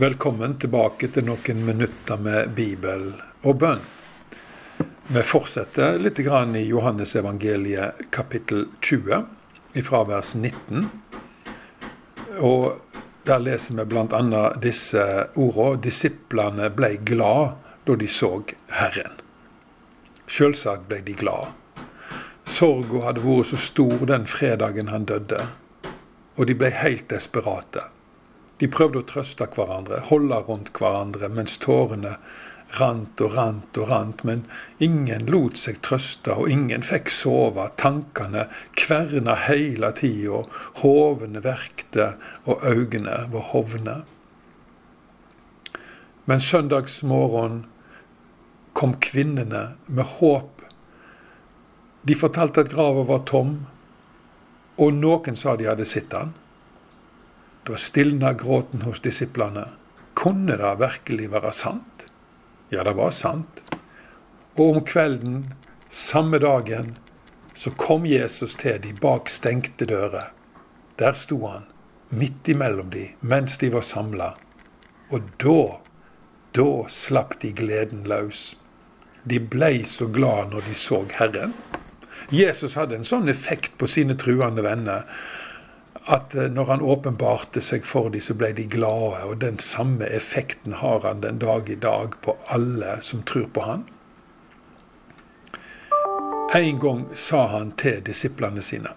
Velkommen tilbake til noen minutter med Bibel og bønn. Vi fortsetter litt i Johannesevangeliet kapittel 20, fra vers 19. Og Der leser vi bl.a. disse ordene. Disiplene ble glad da de så Herren. Selvsagt ble de glad. Sorga hadde vært så stor den fredagen han døde, og de ble helt desperate. De prøvde å trøste hverandre, holde rundt hverandre, mens tårene rant og rant og rant. Men ingen lot seg trøste, og ingen fikk sove. Tankene kverna hele tida, hovene verkte, og øynene var hovne. Men søndagsmorgen kom kvinnene med håp. De fortalte at grava var tom, og noen sa de hadde sett den. Da stilna gråten hos disiplene. Kunne det virkelig være sant? Ja, det var sant. Og om kvelden, samme dagen, så kom Jesus til de bak stengte dører. Der sto han, midt imellom de, mens de var samla. Og da, da slapp de gleden løs. De blei så glad når de så Herren. Jesus hadde en sånn effekt på sine truende venner at eh, når han åpenbarte seg for dem, så ble de glade. Og den samme effekten har han den dag i dag på alle som tror på han. En gang sa han til disiplene sine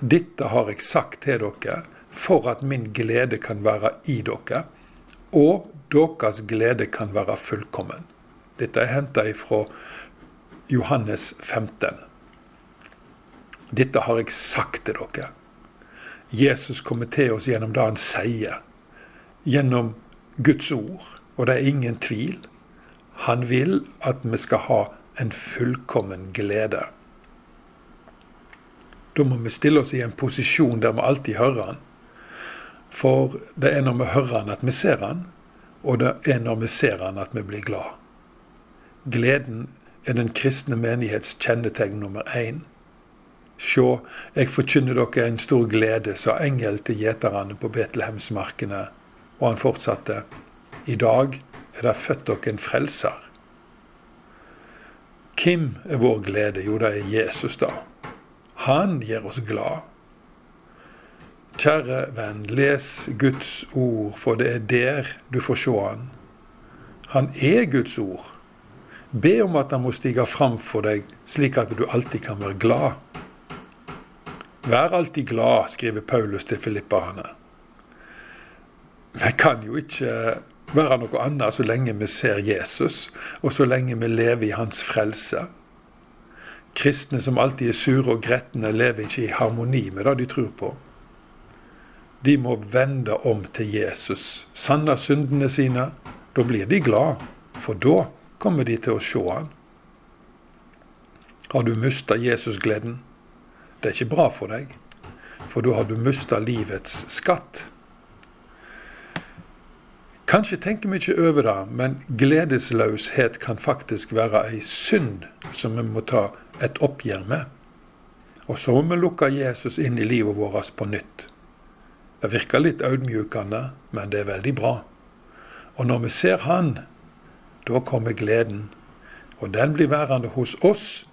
Dette har jeg sagt til dere for at min glede kan være i dere, og deres glede kan være fullkommen. Dette er henta fra Johannes 15. Dette har jeg sagt til dere Jesus kommer til oss gjennom det han sier. Gjennom Guds ord. Og det er ingen tvil. Han vil at vi skal ha en fullkommen glede. Da må vi stille oss i en posisjon der vi alltid hører han. For det er når vi hører han at vi ser han, og det er når vi ser han at vi blir glad. Gleden er den kristne menighets kjennetegn nummer én. Sjå, jeg forkynner dere en stor glede, sa engel til gjeterne på Betlehemsmarkene. Og han fortsatte. I dag er det født dere en frelser. Hvem er vår glede? Jo, det er Jesus, da. Han gjør oss glad. Kjære venn, les Guds ord, for det er der du får se han. Han er Guds ord. Be om at han må stige fram for deg, slik at du alltid kan være glad. Vær alltid glad, skriver Paulus til filipperne. Vi kan jo ikke være noe annet så lenge vi ser Jesus, og så lenge vi lever i hans frelse. Kristne som alltid er sure og gretne, lever ikke i harmoni med det de tror på. De må vende om til Jesus, sanne syndene sine. Da blir de glad, for da kommer de til å se han. Har du mista Jesusgleden? Det er ikke bra for deg, for da har du mista livets skatt. Kanskje tenker vi ikke over det, men gledesløshet kan faktisk være ei synd som vi må ta et oppgjør med. Og så må vi lukke Jesus inn i livet vårt på nytt. Det virker litt audmjukende, men det er veldig bra. Og når vi ser Han, da kommer gleden. Og den blir værende hos oss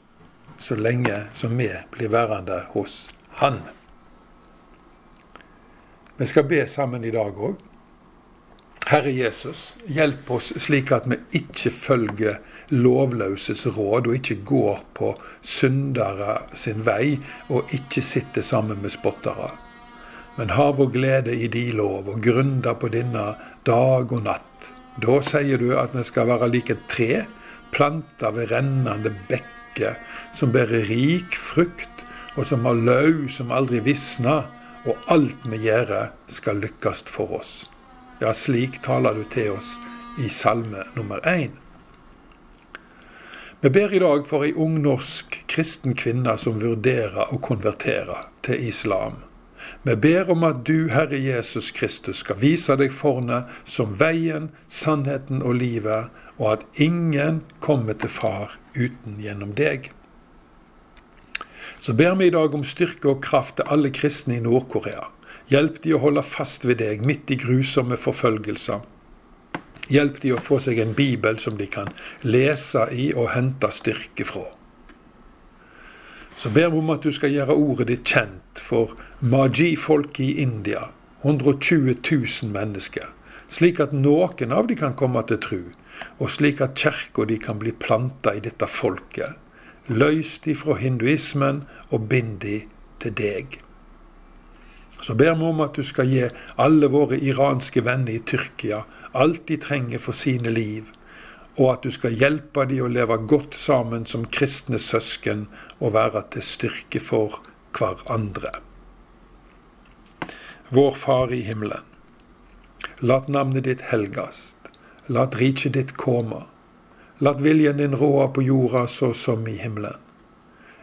så lenge som vi blir værende hos Han. Vi skal be sammen i dag òg. Herre Jesus, hjelp oss slik at vi ikke følger lovløses råd, og ikke går på syndere sin vei, og ikke sitter sammen med spottere. Men har vår glede i din lov, og grunner på denne dag og natt. Da sier du at vi skal være like et tre, planta ved rennende bekker, som bærer rik frukt, og som har løv som aldri visner, og alt vi gjør, skal lykkes for oss. Ja, slik taler du til oss i salme nummer én. Vi ber i dag for ei ung norsk kristen kvinne som vurderer å konvertere til islam. Vi ber om at du, Herre Jesus Kristus, skal vise deg forne som veien, sannheten og livet, og at ingen kommer til Far uten gjennom deg. Så ber vi i dag om styrke og kraft til alle kristne i Nord-Korea. Hjelp de å holde fast ved deg midt i grusomme forfølgelser. Hjelp de å få seg en bibel som de kan lese i og hente styrke fra. Så ber vi om at du skal gjøre ordet ditt kjent for maji-folket i India, 120 000 mennesker, slik at noen av de kan komme til tru, og slik at kirka de kan bli planta i dette folket, Løys de fra hinduismen og bind de til deg. Så ber vi om at du skal gi alle våre iranske venner i Tyrkia alt de trenger for sine liv, og at du skal hjelpe dem å leve godt sammen som kristne søsken og være til styrke for hverandre. Vår Far i himmelen. Lat navnet ditt helgast. Lat riket ditt komme. Lat viljen din råde på jorda så som i himmelen.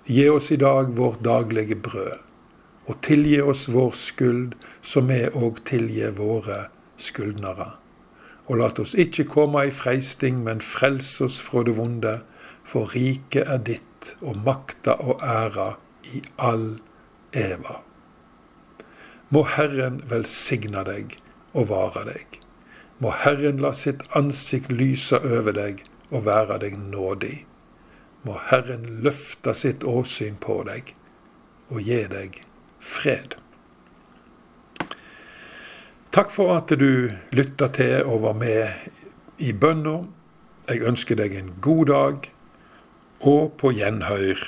Gi oss i dag vårt daglige brød og tilgi oss vår skyld, som vi òg tilgir våre skyldnere. Og lat oss ikke komme i freisting, men frels oss fra det vonde, for riket er ditt, og makta og æra i all eva. Må Herren velsigne deg og vare deg. Må Herren la sitt ansikt lyse over deg og være deg nådig. Må Herren løfte sitt åsyn på deg og gi deg fred. Takk for at du lytta til og var med i bønna. Jeg ønsker deg en god dag, og på gjenhør.